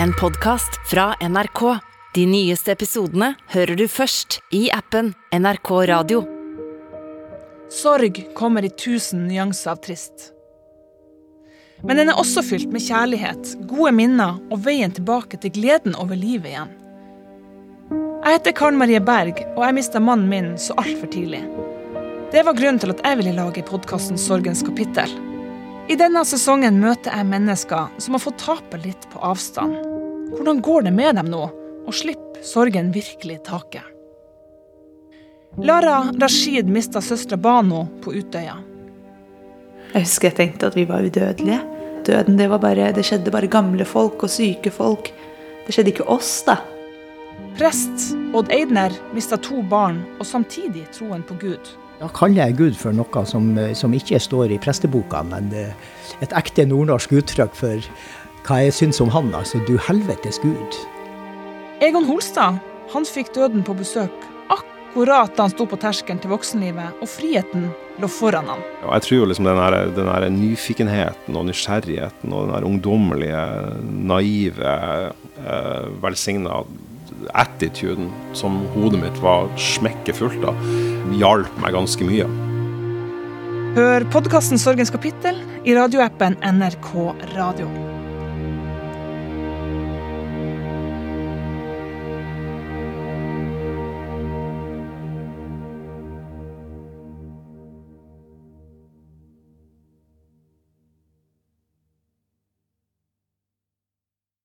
en podkast fra NRK. De nyeste episodene hører du først i appen NRK Radio. Sorg kommer i tusen nyanser av trist. Men den er også fylt med kjærlighet, gode minner og veien tilbake til gleden over livet igjen. Jeg heter Karen Marie Berg, og jeg mista mannen min så altfor tidlig. Det var grunnen til at jeg ville lage podkasten Sorgens kapittel. I denne sesongen møter jeg mennesker som har fått tape litt på avstand. Hvordan går det med dem nå, og slipper sorgen virkelig taket? Lara Rashid mista søstera Bano på Utøya. Jeg husker jeg tenkte at vi var udødelige. Døden, det, var bare, det skjedde bare gamle folk og syke folk. Det skjedde ikke oss, da. Prest Odd Eidner mista to barn, og samtidig troen på Gud. Da kaller jeg Gud for noe som, som ikke står i presteboka, men eh, et ekte nordnorsk uttrykk for hva jeg syns om han. Altså, du helvetes Gud. Egon Holstad han fikk døden på besøk akkurat da han sto på terskelen til voksenlivet, og friheten lå foran ham. Jeg tror jo liksom den her, den her nyfikenheten og nysgjerrigheten og den her ungdommelige, naive, eh, velsigna attituden som hodet mitt var smekke fullt av, hjalp meg ganske mye. Hør podkasten Sorgens kapittel i radioappen NRK Radio.